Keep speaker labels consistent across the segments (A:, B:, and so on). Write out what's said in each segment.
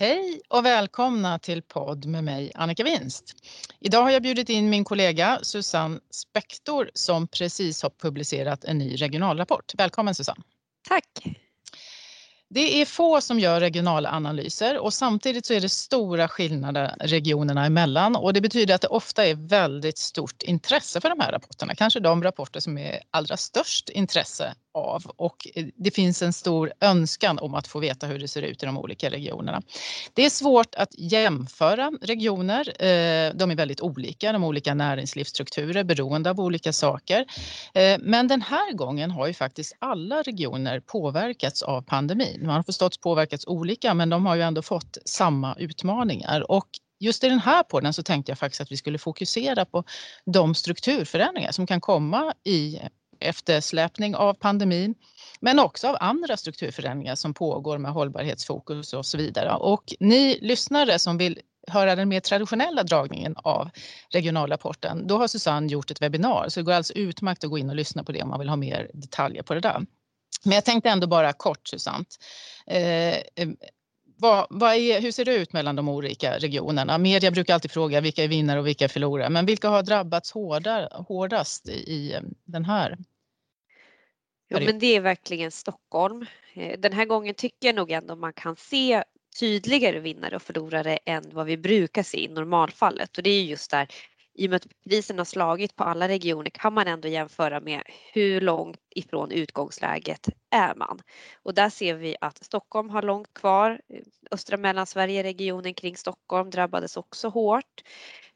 A: Hej och välkomna till podd med mig Annika Winst. Idag har jag bjudit in min kollega Susanne Spektor som precis har publicerat en ny regionalrapport. Välkommen Susanne!
B: Tack!
A: Det är få som gör regionalanalyser och samtidigt så är det stora skillnader regionerna emellan och det betyder att det ofta är väldigt stort intresse för de här rapporterna. Kanske de rapporter som är allra störst intresse av och eh, det finns en stor önskan om att få veta hur det ser ut i de olika regionerna. Det är svårt att jämföra regioner. Eh, de är väldigt olika, de olika näringslivsstrukturer beroende av olika saker. Eh, men den här gången har ju faktiskt alla regioner påverkats av pandemin. Man har förstås påverkats olika men de har ju ändå fått samma utmaningar och just i den här podden så tänkte jag faktiskt att vi skulle fokusera på de strukturförändringar som kan komma i eftersläpning av pandemin men också av andra strukturförändringar som pågår med hållbarhetsfokus och så vidare. Och ni lyssnare som vill höra den mer traditionella dragningen av regionalrapporten, då har Susanne gjort ett webbinar så det går alltså utmärkt att gå in och lyssna på det om man vill ha mer detaljer på det där. Men jag tänkte ändå bara kort Susanne. Eh, eh vad, vad är, hur ser det ut mellan de olika regionerna? Media brukar alltid fråga vilka är vinnare och vilka är förlorare. Men vilka har drabbats hårdare, hårdast i eh, den här?
B: Jo, men det är verkligen Stockholm. Eh, den här gången tycker jag nog ändå man kan se tydligare vinnare och förlorare än vad vi brukar se i normalfallet och det är just där i och med att krisen har slagit på alla regioner kan man ändå jämföra med hur långt ifrån utgångsläget är man? Och där ser vi att Stockholm har långt kvar. Östra Mellansverige, regionen kring Stockholm drabbades också hårt.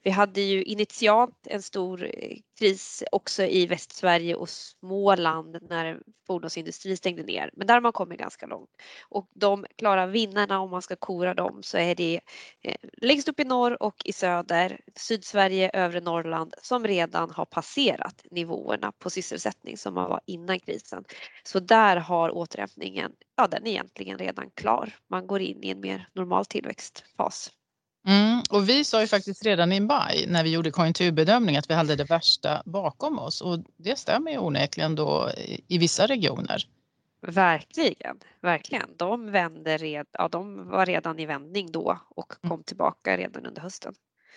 B: Vi hade ju initialt en stor eh, kris också i Västsverige och Småland när fordonsindustrin stängde ner. Men där har man kommit ganska långt. Och de klara vinnarna om man ska kora dem så är det eh, längst upp i norr och i söder, Sydsverige, övre Norrland som redan har passerat nivåerna på sysselsättning som man var innan krisen. Så där har återhämtningen, ja den är egentligen redan klar. Man går in i en mer normal tillväxtfas.
A: Mm, och vi sa ju faktiskt redan i maj när vi gjorde konjunkturbedömning att vi hade det värsta bakom oss och det stämmer ju onekligen då i vissa regioner.
B: Verkligen, verkligen. De, vände red, ja, de var redan i vändning då och mm. kom tillbaka redan under hösten.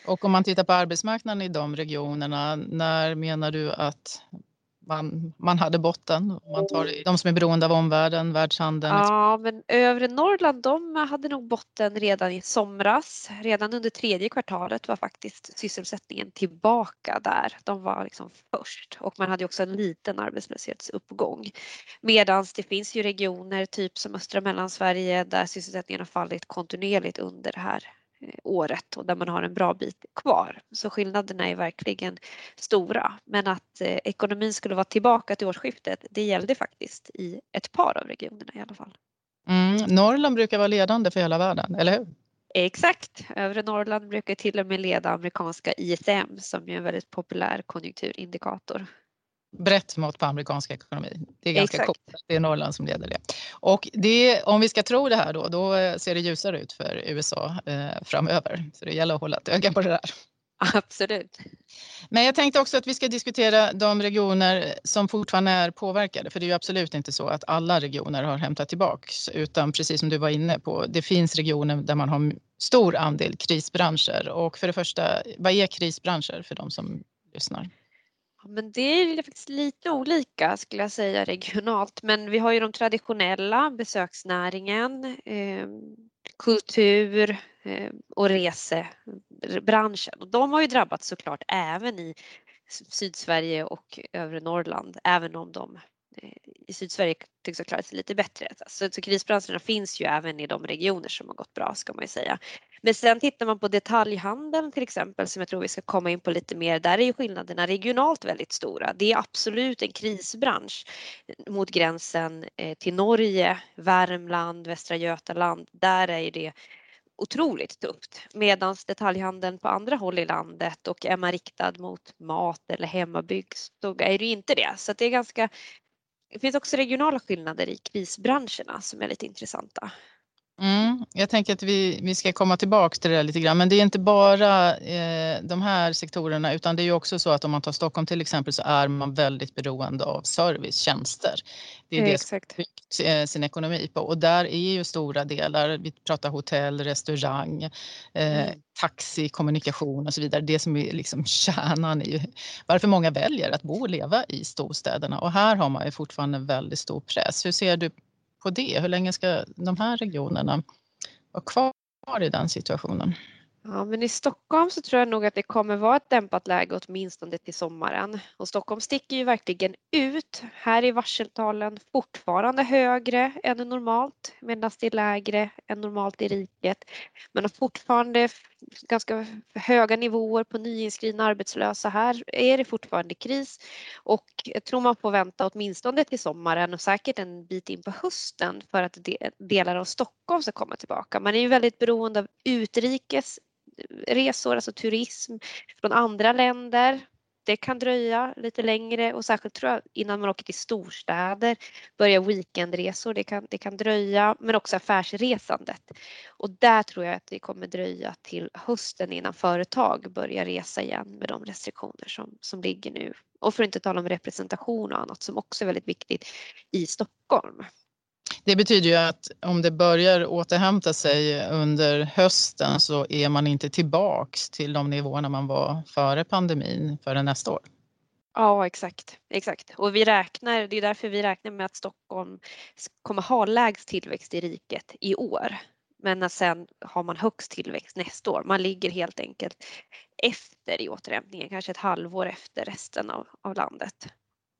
A: Och om man tittar på arbetsmarknaden i de regionerna, när menar du att man, man hade botten. Man tar de som är beroende av omvärlden, världshandeln.
B: Ja, men övre Norrland de hade nog botten redan i somras. Redan under tredje kvartalet var faktiskt sysselsättningen tillbaka där. De var liksom först och man hade också en liten arbetslöshetsuppgång. Medan det finns ju regioner typ som östra Mellansverige där sysselsättningen har fallit kontinuerligt under det här året och där man har en bra bit kvar. Så skillnaderna är verkligen stora. Men att eh, ekonomin skulle vara tillbaka till årsskiftet, det gällde faktiskt i ett par av regionerna i alla fall.
A: Mm, Norrland brukar vara ledande för hela världen, eller hur?
B: Exakt, övre Norrland brukar till och med leda amerikanska ISM som är en väldigt populär konjunkturindikator
A: brett mått på amerikansk ekonomi. Det är ganska Exakt. coolt. Det är Norrland som leder det. Och det, om vi ska tro det här då, då ser det ljusare ut för USA eh, framöver. Så det gäller att hålla ett öga på det där.
B: Absolut.
A: Men jag tänkte också att vi ska diskutera de regioner som fortfarande är påverkade. För det är ju absolut inte så att alla regioner har hämtat tillbaks. Utan precis som du var inne på, det finns regioner där man har stor andel krisbranscher. Och för det första, vad är krisbranscher för de som lyssnar?
B: Men det är faktiskt lite olika skulle jag säga regionalt. Men vi har ju de traditionella, besöksnäringen, eh, kultur eh, och resebranschen. De har ju drabbats såklart även i Sydsverige och övre Norrland, även om de i Sydsverige tycks ha klarat sig lite bättre. Så, så krisbranscherna finns ju även i de regioner som har gått bra ska man ju säga. Men sen tittar man på detaljhandeln till exempel som jag tror vi ska komma in på lite mer. Där är ju skillnaderna regionalt väldigt stora. Det är absolut en krisbransch mot gränsen eh, till Norge, Värmland, Västra Götaland. Där är det otroligt tufft medan detaljhandeln på andra håll i landet och är man riktad mot mat eller hemmabygg så är det inte det. Så det är ganska det finns också regionala skillnader i krisbranscherna som är lite intressanta.
A: Mm, jag tänker att vi, vi ska komma tillbaka till det lite grann, men det är inte bara eh, de här sektorerna utan det är ju också så att om man tar Stockholm till exempel så är man väldigt beroende av servicetjänster. Det är det Exakt. som byggt eh, sin ekonomi på och där är ju stora delar, vi pratar hotell, restaurang, eh, mm. taxi, kommunikation och så vidare. Det som är liksom kärnan i varför många väljer att bo och leva i storstäderna och här har man ju fortfarande väldigt stor press. Hur ser du på det? Hur länge ska de här regionerna vara kvar i den situationen?
B: Ja, men i Stockholm så tror jag nog att det kommer vara ett dämpat läge åtminstone till sommaren. Och Stockholm sticker ju verkligen ut. Här är varseltalen fortfarande högre än normalt medan det är lägre än normalt i riket. Men fortfarande ganska höga nivåer på nyinskrivna arbetslösa. Här är det fortfarande kris och jag tror man får vänta åtminstone till sommaren och säkert en bit in på hösten för att delar av Stockholm ska komma tillbaka. Man är ju väldigt beroende av utrikes eh, resor, alltså turism från andra länder. Det kan dröja lite längre och särskilt tror jag innan man åker till storstäder, börjar weekendresor, det kan, det kan dröja, men också affärsresandet. Och där tror jag att det kommer dröja till hösten innan företag börjar resa igen med de restriktioner som, som ligger nu. Och för att inte tala om representation och annat som också är väldigt viktigt i Stockholm.
A: Det betyder ju att om det börjar återhämta sig under hösten så är man inte tillbaks till de nivåerna man var före pandemin förrän nästa år.
B: Ja, exakt. exakt. Och vi räknar, det är därför vi räknar med att Stockholm kommer ha lägst tillväxt i riket i år. Men sen har man högst tillväxt nästa år. Man ligger helt enkelt efter i återhämtningen, kanske ett halvår efter resten av, av landet.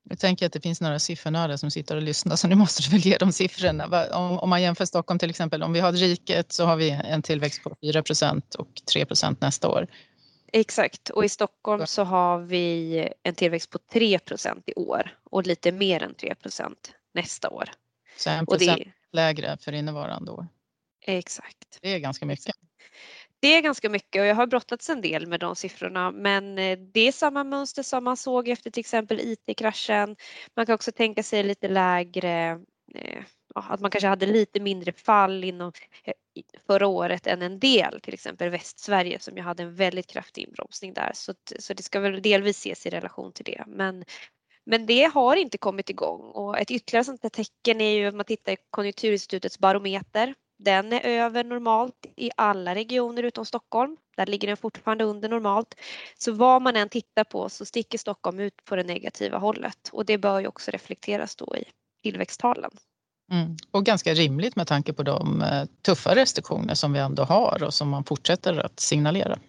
A: Jag tänker att det finns några siffernördar som sitter och lyssnar så nu måste du väl ge de siffrorna. Om, om man jämför Stockholm till exempel, om vi har riket så har vi en tillväxt på 4% och 3% nästa år.
B: Exakt och i Stockholm så har vi en tillväxt på 3% i år och lite mer än 3% nästa år.
A: Så 1 procent lägre för innevarande år.
B: Exakt.
A: Det är ganska mycket.
B: Det är ganska mycket och jag har brottats en del med de siffrorna men eh, det är samma mönster som man såg efter till exempel IT-kraschen. Man kan också tänka sig lite lägre eh, att man kanske hade lite mindre fall inom eh, förra året än en del, till exempel Västsverige som ju hade en väldigt kraftig inbromsning där. Så, så det ska väl delvis ses i relation till det. Men, men det har inte kommit igång och ett ytterligare sånt här tecken är ju att man tittar i Konjunkturinstitutets barometer den är över normalt i alla regioner utom Stockholm. Där ligger den fortfarande under normalt. Så vad man än tittar på så sticker Stockholm ut på det negativa hållet och det bör ju också reflekteras då i tillväxttalen.
A: Mm. Och ganska rimligt med tanke på de eh, tuffa restriktioner som vi ändå har och som man fortsätter att signalera.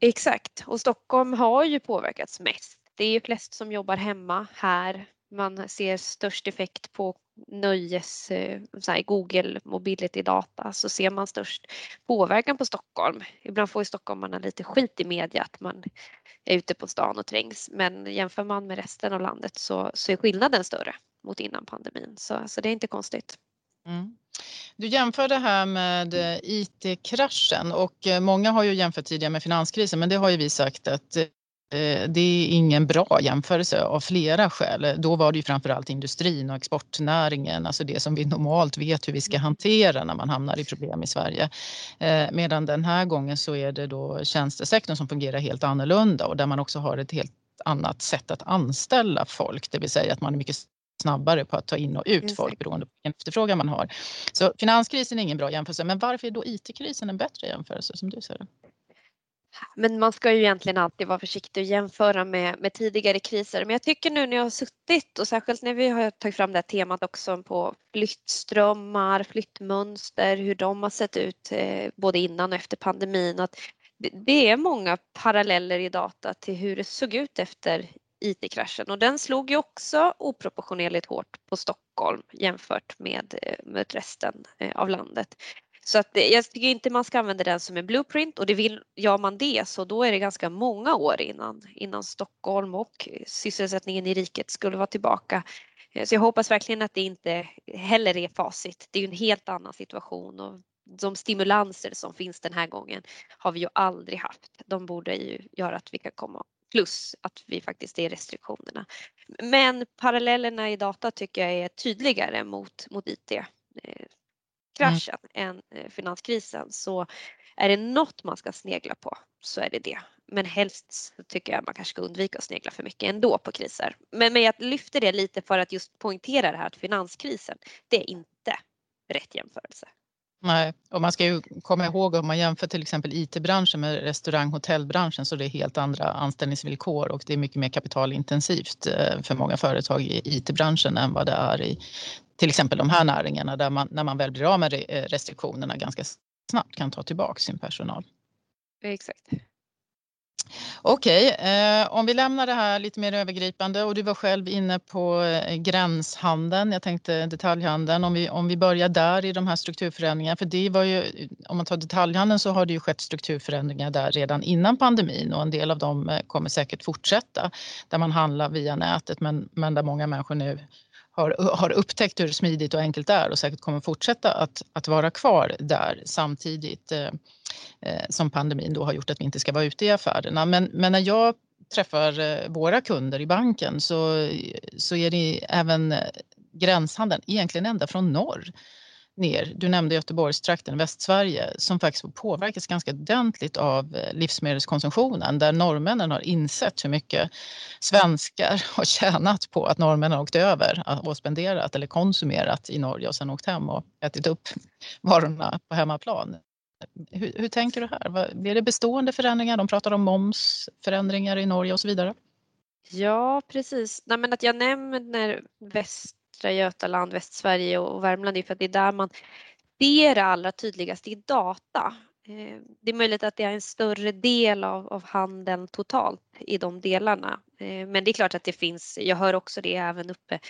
B: Exakt och Stockholm har ju påverkats mest. Det är ju flest som jobbar hemma här. Man ser störst effekt på nöjes, eh, så här, Google mobility data så ser man störst påverkan på Stockholm. Ibland får ju stockholmarna lite skit i media att man är ute på stan och trängs men jämför man med resten av landet så, så är skillnaden större mot innan pandemin så, så det är inte konstigt. Mm.
A: Du jämför det här med eh, IT-kraschen och eh, många har ju jämfört tidigare med finanskrisen men det har ju vi sagt att det är ingen bra jämförelse av flera skäl. Då var det ju framförallt industrin och exportnäringen, alltså det som vi normalt vet hur vi ska hantera när man hamnar i problem i Sverige. Eh, medan den här gången så är det då tjänstesektorn som fungerar helt annorlunda och där man också har ett helt annat sätt att anställa folk, det vill säga att man är mycket snabbare på att ta in och ut folk beroende på vilken efterfrågan man har. Så finanskrisen är ingen bra jämförelse, men varför är då IT-krisen en bättre jämförelse som du ser det?
B: Men man ska ju egentligen alltid vara försiktig och jämföra med, med tidigare kriser. Men jag tycker nu när jag har suttit och särskilt när vi har tagit fram det här temat också på flyttströmmar, flyttmönster, hur de har sett ut eh, både innan och efter pandemin. Att det, det är många paralleller i data till hur det såg ut efter IT-kraschen och den slog ju också oproportionerligt hårt på Stockholm jämfört med, eh, med resten eh, av landet. Så att jag tycker inte man ska använda den som en blueprint och det vill, gör man det så då är det ganska många år innan, innan Stockholm och sysselsättningen i riket skulle vara tillbaka. Eh, så jag hoppas verkligen att det inte heller är facit. Det är ju en helt annan situation och de stimulanser som finns den här gången har vi ju aldrig haft. De borde ju göra att vi kan komma plus att vi faktiskt är restriktionerna. Men parallellerna i data tycker jag är tydligare mot, mot IT eh, finanskraschen mm. än eh, finanskrisen så är det något man ska snegla på så är det det. Men helst tycker jag man kanske ska undvika att snegla för mycket ändå på kriser. Men, men jag lyfter det lite för att just poängtera det här att finanskrisen, det är inte rätt jämförelse.
A: Nej, och man ska ju komma ihåg om man jämför till exempel IT-branschen med restaurang och hotellbranschen så det är helt andra anställningsvillkor och det är mycket mer kapitalintensivt eh, för många företag i IT-branschen än vad det är i till exempel de här näringarna där man när man väl blir av med eh, restriktionerna ganska snabbt kan ta tillbaka sin personal.
B: Exakt.
A: Okej, eh, om vi lämnar det här lite mer övergripande och du var själv inne på eh, gränshandeln. Jag tänkte detaljhandeln. Om vi, om vi börjar där i de här strukturförändringarna. För det var ju, om man tar detaljhandeln så har det ju skett strukturförändringar där redan innan pandemin och en del av dem eh, kommer säkert fortsätta. Där man handlar via nätet men, men där många människor nu har, har upptäckt hur smidigt och enkelt det är och säkert kommer fortsätta att, att vara kvar där samtidigt eh, eh som pandemin då har gjort att vi inte ska vara ute i affärerna. Men, men när jag träffar eh, våra kunder i banken så, så är det även gränshandeln egentligen ända från norr ner. Du nämnde Göteborgstrakten, Västsverige, som faktiskt påverkas ganska ordentligt av eh, livsmedelskonsumtionen där norrmännen har insett hur mycket svenskar har tjänat på att norrmännen har åkt över och spenderat eller konsumerat i Norge och sen åkt hem och ätit upp varorna på hemmaplan. Hur, hur tänker du här? Blir det bestående förändringar? De pratar om momsförändringar i Norge och så vidare.
B: Ja, precis. Nej, men att jag nämner väst Västra Götaland, Västsverige och Värmland är för att det är där man ser det allra tydligast i data. Eh, det är möjligt att det är en större del av, av handeln totalt i de delarna. Eh, men det är klart att det finns, jag hör också det även uppe,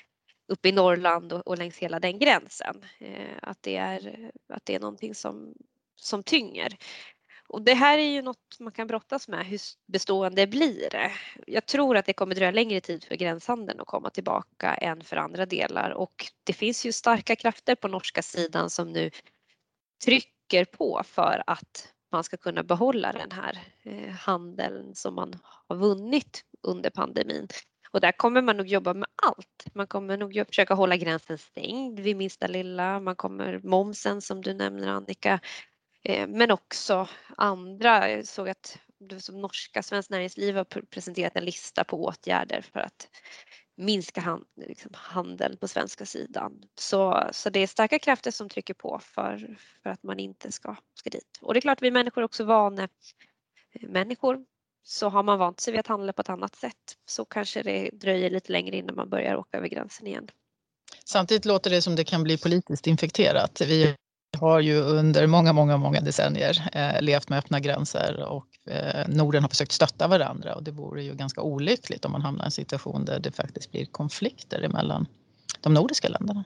B: uppe i Norrland och, och längs hela den gränsen. Eh, att det är, att det är någonting som, som tynger. Och det här är ju något man kan brottas med, hur bestående blir det? Jag tror att det kommer dröja längre tid för gränshandeln att komma tillbaka än för andra delar och det finns ju starka krafter på norska sidan som nu trycker på för att man ska kunna behålla den här eh, handeln som man har vunnit under pandemin. Och där kommer man nog jobba med allt. Man kommer nog försöka hålla gränsen stängd vid minsta lilla. Man kommer momsen som du nämner Annika Eh, men också andra. Jag såg att som norska Svenskt Näringsliv har presenterat en lista på åtgärder för att minska hand, liksom handeln på svenska sidan. Så, så det är starka krafter som trycker på för, för att man inte ska, ska dit. Och det är klart, vi människor är också vana eh, människor. Så har man vant sig vid att handla på ett annat sätt så kanske det dröjer lite längre innan man börjar åka över gränsen igen.
A: Samtidigt låter det som det kan bli politiskt infekterat. Vi har ju under många, många, många decennier eh, levt med öppna gränser och eh, Norden har försökt stötta varandra och det vore ju ganska olyckligt om man hamnar i en situation där det faktiskt blir konflikter emellan de nordiska länderna.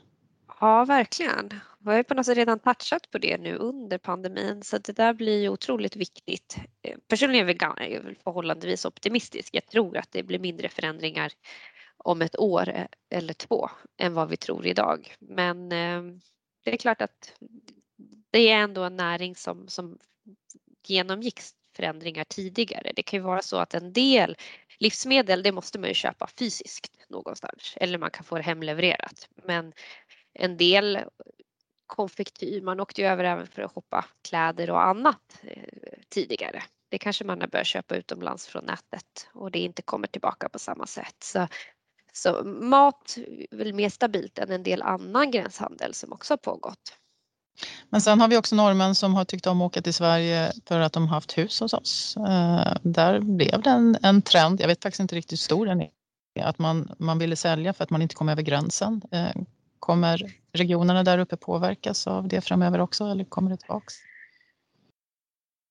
B: Ja, verkligen. Vi har ju på något sätt redan touchat på det nu under pandemin så det där blir ju otroligt viktigt. Eh, personligen är jag förhållandevis optimistisk. Jag tror att det blir mindre förändringar om ett år eh, eller två än vad vi tror idag. Men eh, det är klart att det är ändå en näring som, som genomgick förändringar tidigare. Det kan ju vara så att en del livsmedel, det måste man ju köpa fysiskt någonstans eller man kan få det hemlevererat. Men en del konfektyr, man åkte ju över även för att shoppa kläder och annat eh, tidigare. Det kanske man har börjat köpa utomlands från nätet och det inte kommer tillbaka på samma sätt. Så, så mat är väl mer stabilt än en del annan gränshandel som också har pågått.
A: Men sen har vi också norrmän som har tyckt om att åka till Sverige för att de haft hus hos oss. Eh, där blev det en, en trend, jag vet faktiskt inte riktigt hur stor den är, att man, man ville sälja för att man inte kom över gränsen. Eh, kommer regionerna där uppe påverkas av det framöver också eller kommer det tillbaks?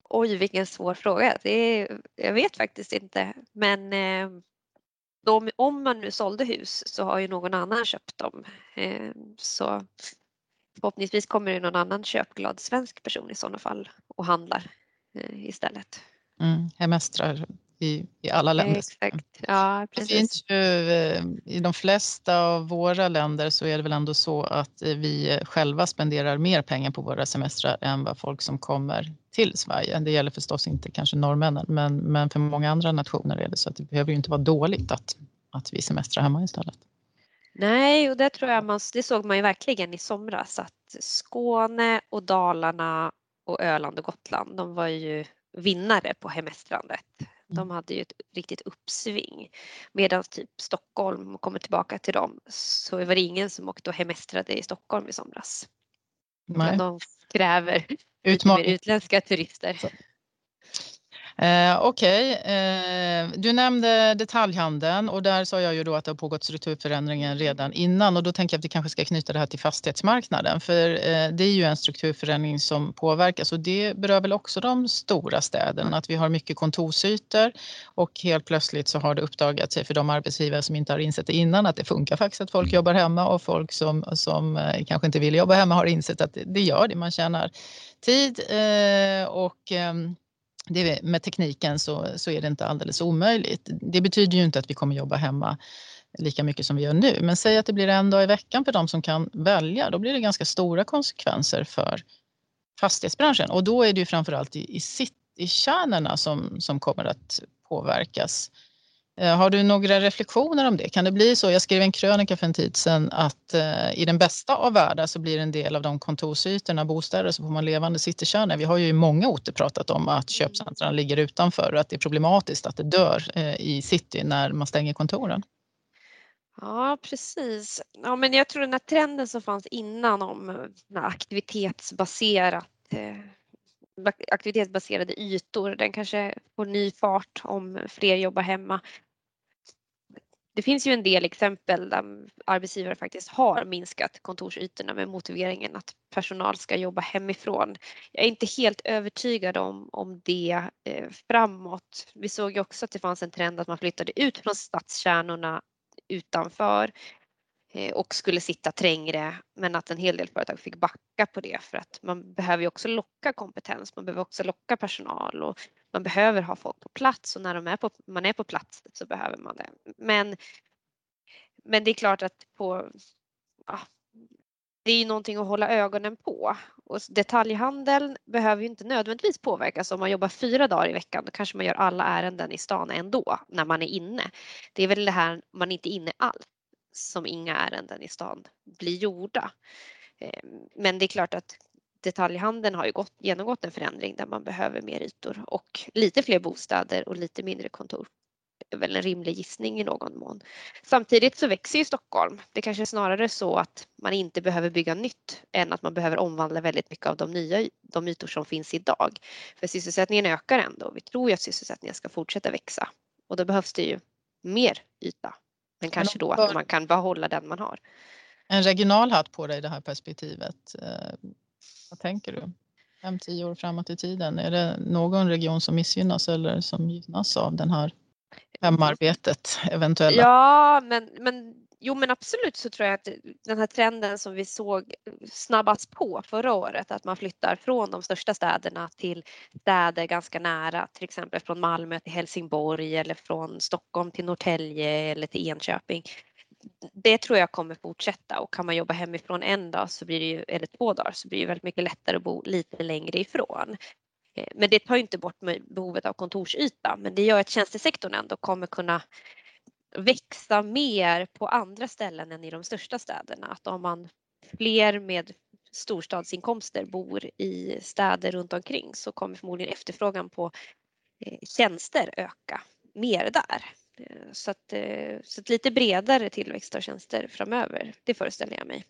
B: Oj, vilken svår fråga. Det är, jag vet faktiskt inte. Men eh, de, om man nu sålde hus så har ju någon annan köpt dem. Eh, så Förhoppningsvis kommer det någon annan köpglad svensk person i sådana fall och handlar eh, istället.
A: Mm, hemestrar i, i alla länder.
B: Exakt. Ja, precis.
A: Det finns ju, I de flesta av våra länder så är det väl ändå så att eh, vi själva spenderar mer pengar på våra semestrar än vad folk som kommer till Sverige. Det gäller förstås inte kanske norrmännen men, men för många andra nationer är det så att det behöver ju inte vara dåligt att, att vi semestrar hemma istället.
B: Nej, och det tror jag man, det såg man ju verkligen i somras att Skåne och Dalarna och Öland och Gotland, de var ju vinnare på hemestrandet. De mm. hade ju ett riktigt uppsving. Medan typ Stockholm, kommer tillbaka till dem, så var det ingen som åkte och hemestrade i Stockholm i somras. Nej. De kräver Utmaning. utländska turister.
A: Eh, Okej, okay. eh, du nämnde detaljhandeln och där sa jag ju då att det har pågått strukturförändringen redan innan och då tänker jag att vi kanske ska knyta det här till fastighetsmarknaden för eh, det är ju en strukturförändring som påverkas och det berör väl också de stora städerna att vi har mycket kontorsytor och helt plötsligt så har det uppdagat sig för de arbetsgivare som inte har insett det innan att det funkar faktiskt att folk jobbar hemma och folk som, som eh, kanske inte vill jobba hemma har insett att det, det gör det, man tjänar tid eh, och ehm, det, med tekniken så, så är det inte alldeles omöjligt. Det betyder ju inte att vi kommer jobba hemma lika mycket som vi gör nu. Men säg att det blir en dag i veckan för de som kan välja. Då blir det ganska stora konsekvenser för fastighetsbranschen. Och då är det ju framförallt i, i citykärnorna som, som kommer att påverkas. Eh, har du några reflektioner om det? Kan det bli så? Jag skrev en krönika för en tid sedan att eh, i den bästa av världar så blir en del av de kontorsytorna bostäder så får man levande citykärnor. Vi har ju i många orter pratat om att köpcentren ligger utanför och att det är problematiskt att det dör eh, i city när man stänger kontoren.
B: Ja, precis. Ja, men jag tror den här trenden som fanns innan om eh, aktivitetsbaserat eh, aktivitetsbaserade ytor, den kanske får ny fart om fler jobbar hemma. Det finns ju en del exempel där arbetsgivare faktiskt har minskat kontorsytorna med motiveringen att personal ska jobba hemifrån. Jag är inte helt övertygad om, om det eh, framåt. Vi såg ju också att det fanns en trend att man flyttade ut från stadskärnorna utanför Eh, och skulle sitta trängre men att en hel del företag fick backa på det för att man behöver ju också locka kompetens, man behöver också locka personal och man behöver ha folk på plats och när de är på, man är på plats så behöver man det. Men, men det är klart att på, ja, det är ju någonting att hålla ögonen på och detaljhandeln behöver ju inte nödvändigtvis påverkas om man jobbar fyra dagar i veckan. Då kanske man gör alla ärenden i stan ändå när man är inne. Det är väl det här man inte är inne alls som inga ärenden i stan blir gjorda. Ehm, men det är klart att detaljhandeln har ju gått, genomgått en förändring där man behöver mer ytor och lite fler bostäder och lite mindre kontor. Det är väl en rimlig gissning i någon mån. Samtidigt så växer ju Stockholm. Det kanske är snarare så att man inte behöver bygga nytt än att man behöver omvandla väldigt mycket av de nya de ytor som finns idag. För sysselsättningen ökar ändå. Vi tror ju att sysselsättningen ska fortsätta växa och då behövs det ju mer yta men kanske då att man kan behålla den man har.
A: En regional hatt på dig i det här perspektivet. Eh, vad tänker du? Fem, tio år framåt i tiden. Är det någon region som missgynnas eller som gynnas av den här hemarbetet eventuellt?
B: Ja, men, men Jo men absolut så tror jag att eh, den här trenden som vi såg eh, snabbas på förra året, att man flyttar från de största städerna till städer ganska nära, till exempel från Malmö till Helsingborg eller från Stockholm till Norrtälje eller till Enköping. Det tror jag kommer fortsätta och kan man jobba hemifrån en dag så blir det ju, eller två dagar så blir det väldigt mycket lättare att bo lite längre ifrån. Eh, men det tar inte bort behovet av kontorsyta men det gör att tjänstesektorn ändå kommer kunna växa mer på andra ställen än i de största städerna. Att om man fler med storstadsinkomster bor i städer runt omkring så kommer förmodligen efterfrågan på eh, tjänster öka mer där. Eh, så att, eh, så att lite bredare tillväxt av tjänster framöver, det föreställer jag mig.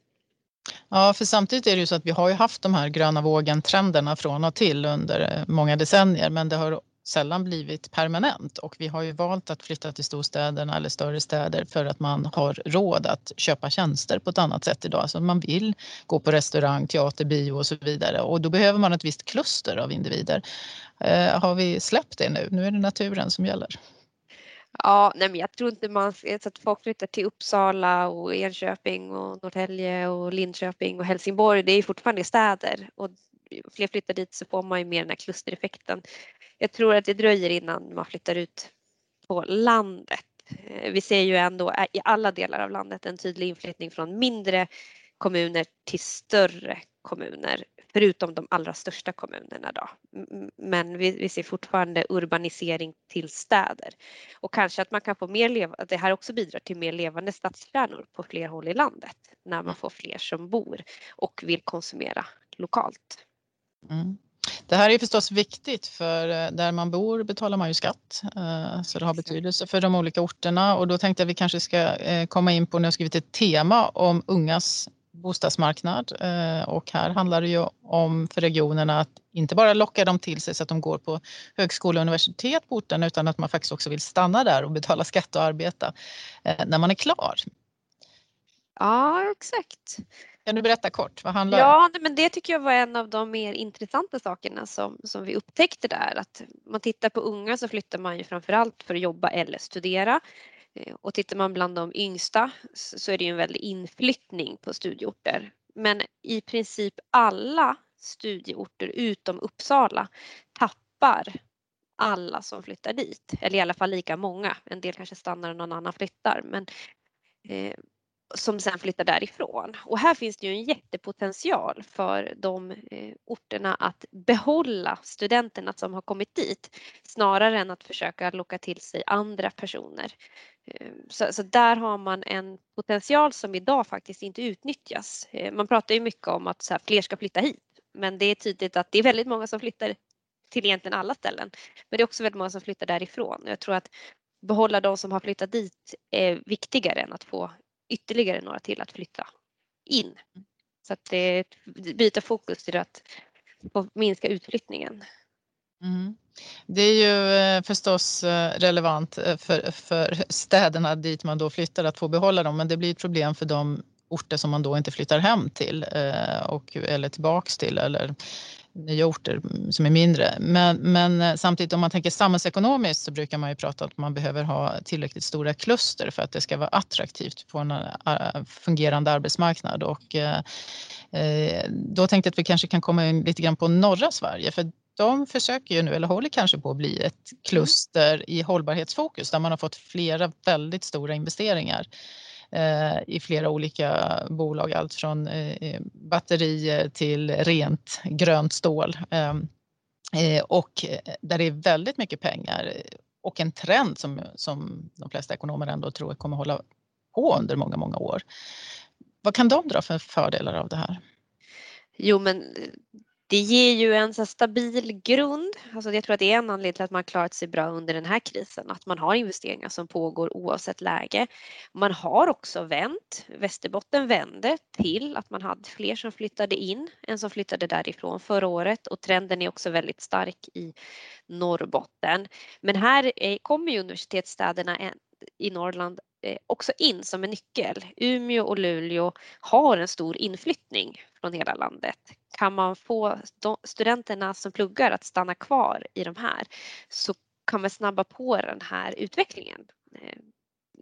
A: Ja, för samtidigt är det ju så att vi har ju haft de här gröna vågen-trenderna från och till under många decennier, men det har sällan blivit permanent och vi har ju valt att flytta till storstäderna eller större städer för att man har råd att köpa tjänster på ett annat sätt idag. Alltså man vill gå på restaurang, teater, bio och så vidare och då behöver man ett visst kluster av individer. Eh, har vi släppt det nu? Nu är det naturen som gäller.
B: Ja, nej men jag tror inte man så att folk flyttar till Uppsala och Enköping och Norrtälje och Linköping och Helsingborg. Det är fortfarande städer och fler flyttar dit så får man ju mer den här klustereffekten jag tror att det dröjer innan man flyttar ut på landet. Eh, vi ser ju ändå eh, i alla delar av landet en tydlig inflyttning från mindre kommuner till större kommuner. Förutom de allra största kommunerna då. Men vi, vi ser fortfarande urbanisering till städer. Och kanske att man kan få mer leva, att det här också bidrar till mer levande stadskärnor på fler håll i landet när man får fler som bor och vill konsumera lokalt.
A: Mm. Det här är förstås viktigt för eh, där man bor betalar man ju skatt eh, så det har betydelse för de olika orterna och då tänkte jag att vi kanske ska eh, komma in på, nu har skrivit ett tema om ungas bostadsmarknad och här handlar det ju om för regionerna att inte bara locka dem till sig så att de går på högskola och universitet på orten utan att man faktiskt också vill stanna där och betala skatt och arbeta när man är klar.
B: Ja, exakt.
A: Kan du berätta kort, vad handlar
B: Ja, men det tycker jag var en av de mer intressanta sakerna som, som vi upptäckte där. Att man tittar på unga så flyttar man ju framförallt för att jobba eller studera. Eh, och tittar man bland de yngsta så är det ju en väldig inflyttning på studieorter. Men i princip alla studieorter utom Uppsala tappar alla som flyttar dit, eller i alla fall lika många. En del kanske stannar och någon annan flyttar. Men eh, som sen flyttar därifrån. Och här finns det ju en jättepotential för de eh, orterna att behålla studenterna som har kommit dit snarare än att försöka locka till sig andra personer. Ehm, så, så, där har man en potential som idag faktiskt inte utnyttjas. Eh, man pratar ju mycket om att så här, fler ska flytta hit men det är tydligt att det är väldigt många som flyttar till egentligen alla ställen. Men det är också väldigt många som flyttar därifrån. Jag tror att behålla de som har flyttat dit är viktigare än att få ytterligare några till att flytta in. Så att det byta fokus till att minska utflyttningen.
A: Mm. Det är ju eh, förstås eh, relevant eh, för, för städerna dit man då flyttar att få behålla dem men det blir ett problem för de orter som man då inte flyttar hem till och, eller tillbaks till eller nya orter som är mindre. Men, men eh, samtidigt om man tänker samhällsekonomiskt så brukar man ju prata om att man behöver ha tillräckligt stora kluster för att det ska vara attraktivt på en eh, fungerande arbetsmarknad. Och, eh, då tänkte jag att vi kanske kan komma in lite grann på norra Sverige för de försöker ju nu, eller håller kanske på att bli ett kluster i hållbarhetsfokus där man har fått flera väldigt stora investeringar Eh, Eh, i flera olika bolag, allt från eh, eh, batterier till rent grönt stål. Ehm, och där det är väldigt mycket pengar och en trend som, som de flesta ekonomer ändå tror kommer hålla på under många, många år. Vad kan de dra för fördelar av det här?
B: Jo men det ger ju en så stabil grund. Alltså jag tror att det är en anledning till att man klarat sig bra under den här krisen. Att man har investeringar som pågår oavsett läge. Man har också vänt. Västerbotten vände till att man hade fler som flyttade in än som flyttade därifrån förra året och trenden är också väldigt stark i Norrbotten. Men här kommer ju universitetsstäderna i Norrland Eh, också in som en nyckel. Umeå och Luleå har en stor inflyttning från hela landet. Kan man få studenterna som pluggar att stanna kvar i de här så kan man snabba på den här utvecklingen eh,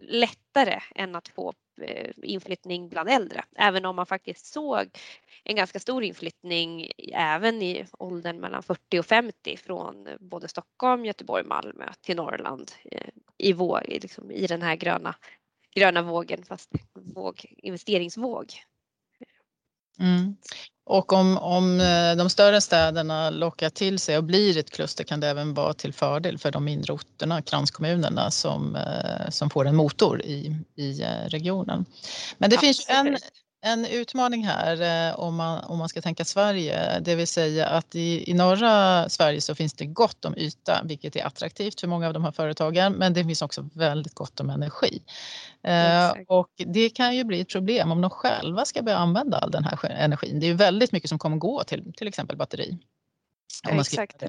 B: lättare än att få Eh, inflyttning bland äldre. Även om man faktiskt såg en ganska stor inflyttning även i åldern mellan 40 och 50 från både Stockholm, Göteborg, Malmö till Norrland eh, i, vår, liksom i den här gröna, gröna vågen fast våg, investeringsvåg.
A: Mm. Och om, om eh, de större städerna lockar till sig och blir ett kluster kan det även vara till fördel för de mindre orterna, kranskommunerna som, eh, som får en motor i, i eh, regionen. Men det Absolut. finns en, en utmaning här eh, om man, om man ska tänka Sverige, det vill säga att i, i norra Sverige så finns det gott om yta, vilket är attraktivt för många av de här företagen, men det finns också väldigt gott om energi. Eh, och det kan ju bli ett problem om de själva ska börja använda all den här energin. Det är ju väldigt mycket som kommer gå till till exempel batteri.
B: Exakt.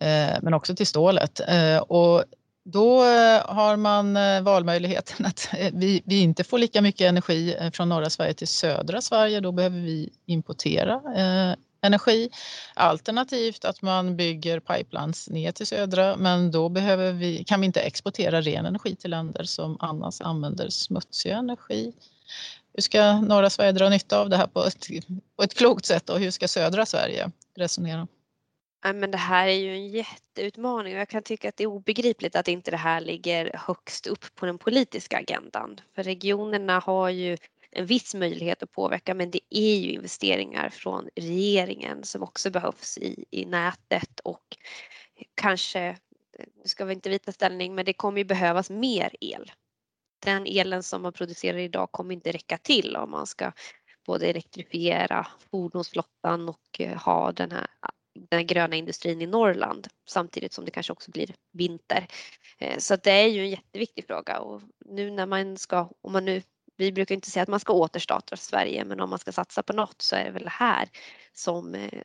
A: Eh, men också till stålet. Eh, och då eh, har man eh, valmöjligheten att eh, vi, vi, inte får lika mycket energi från norra Sverige till södra Sverige. Då behöver vi importera eh, energi. Alternativt att man bygger pipelines ner till södra men då behöver vi, kan vi inte exportera ren energi till länder som annars använder smutsig energi. Hur ska norra Sverige dra nytta av det här på ett, på ett klokt sätt och hur ska södra Sverige resonera?
B: Äh, men det här är ju en jätteutmaning och jag kan tycka att det är obegripligt att inte det här ligger högst upp på den politiska agendan. För regionerna har ju en viss möjlighet att påverka men det är ju investeringar från regeringen som också behövs i, i nätet och kanske, nu ska vi inte vita ställning, men det kommer ju behövas mer el. Den elen som man producerar idag kommer inte räcka till om man ska både elektrifiera fordonsflottan och eh, ha den här den gröna industrin i Norrland samtidigt som det kanske också blir vinter. Eh, så det är ju en jätteviktig fråga och nu när man ska, om man nu, vi brukar inte säga att man ska återstarta Sverige men om man ska satsa på något så är det väl här som, eh,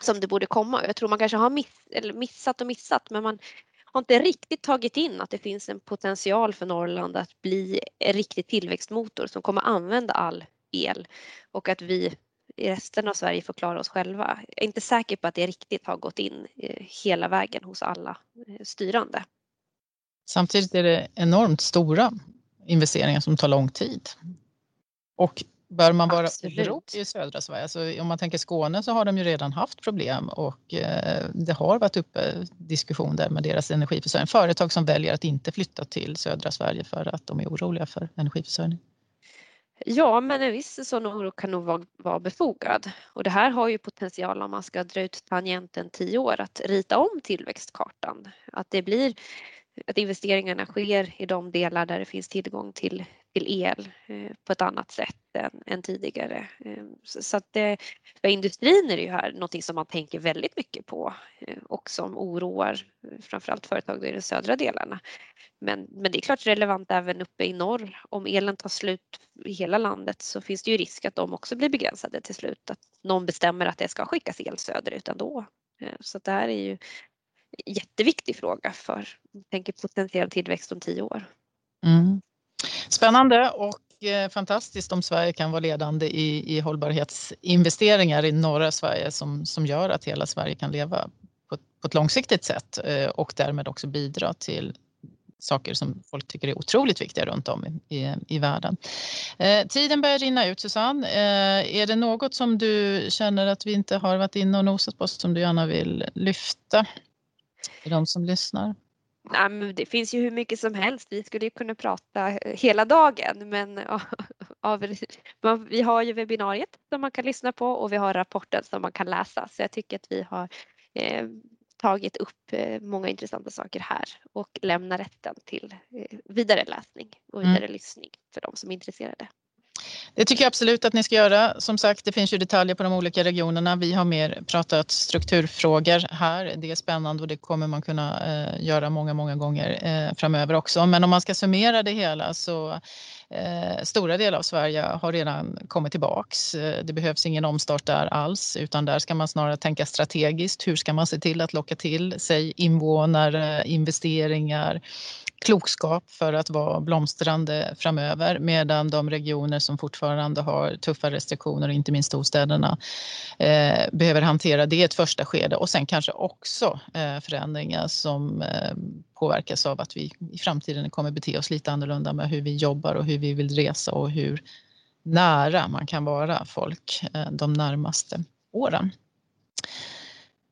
B: som det borde komma. Jag tror man kanske har miss, eller missat och missat men man har inte riktigt tagit in att det finns en potential för Norrland att bli en riktig tillväxtmotor som kommer använda all el och att vi i resten av Sverige får klara oss själva. Jag är inte säker på att det riktigt har gått in eh, hela vägen hos alla eh, styrande.
A: Samtidigt är det enormt stora investeringar som tar lång tid. Och bör man vara orolig i södra Sverige, alltså om man tänker Skåne så har de ju redan haft problem och eh, det har varit uppe diskussion där med deras energiförsörjning. Företag som väljer att inte flytta till södra Sverige för att de är oroliga för energiförsörjning.
B: Ja, men en viss sån oro kan nog vara, vara befogad. Och det här har ju potential om man ska dra ut tangenten tio år att rita om tillväxtkartan. Att det blir att investeringarna sker i de delar där det finns tillgång till, till el eh, på ett annat sätt än, än tidigare. Ehm, så att det, för industrin är det ju här någonting som man tänker väldigt mycket på eh, och som oroar eh, framförallt företag i de södra delarna. Men, men det är klart relevant även uppe i norr. Om elen tar slut i hela landet så finns det ju risk att de också blir begränsade till slut. Att någon bestämmer att det ska skickas el söderut ändå. Ehm, så det här är ju jätteviktig fråga för tänker potentiell tillväxt om tio år.
A: Mm. Spännande och eh, fantastiskt om Sverige kan vara ledande i, i hållbarhetsinvesteringar i norra Sverige som, som gör att hela Sverige kan leva på, på ett långsiktigt sätt eh, och därmed också bidra till saker som folk tycker är otroligt viktiga runt om i, i, i världen. Eh, tiden börjar rinna ut Susanne. Eh, är det något som du känner att vi inte har varit inne och nosat på som du gärna vill lyfta? för de som lyssnar?
B: Nej, men det finns ju hur mycket som helst. Vi skulle ju kunna prata hela dagen men av, vi har ju webbinariet som man kan lyssna på och vi har rapporten som man kan läsa så jag tycker att vi har eh, tagit upp eh, många intressanta saker här och lämnar rätten till eh, vidare läsning och vidare mm. lyssning för de som är intresserade.
A: Det tycker jag absolut att ni ska göra. Som sagt, det finns ju detaljer på de olika regionerna. Vi har mer pratat strukturfrågor här. Det är spännande och det kommer man kunna eh, göra många, många gånger eh, framöver också. Men om man ska summera det hela så eh, stora delar av Sverige har redan kommit tillbaks. Eh, det behövs ingen omstart där alls, utan där ska man snarare tänka strategiskt. Hur ska man se till att locka till sig invånare, investeringar, klokskap för att vara blomstrande framöver medan de regioner som fortfarande har tuffa restriktioner, inte minst storstäderna, eh, behöver hantera det i ett första skede och sen kanske också eh, förändringar som eh, påverkas av att vi i framtiden kommer bete oss lite annorlunda med hur vi jobbar och hur vi vill resa och hur nära man kan vara folk eh, de närmaste åren.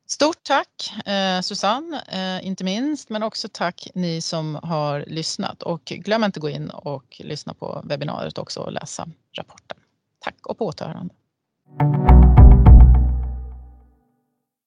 A: Stort tack eh, Susanne, eh, inte minst, men också tack ni som har lyssnat och glöm inte gå in och lyssna på webbinariet också och läsa rapporten. Tack och på återhörande.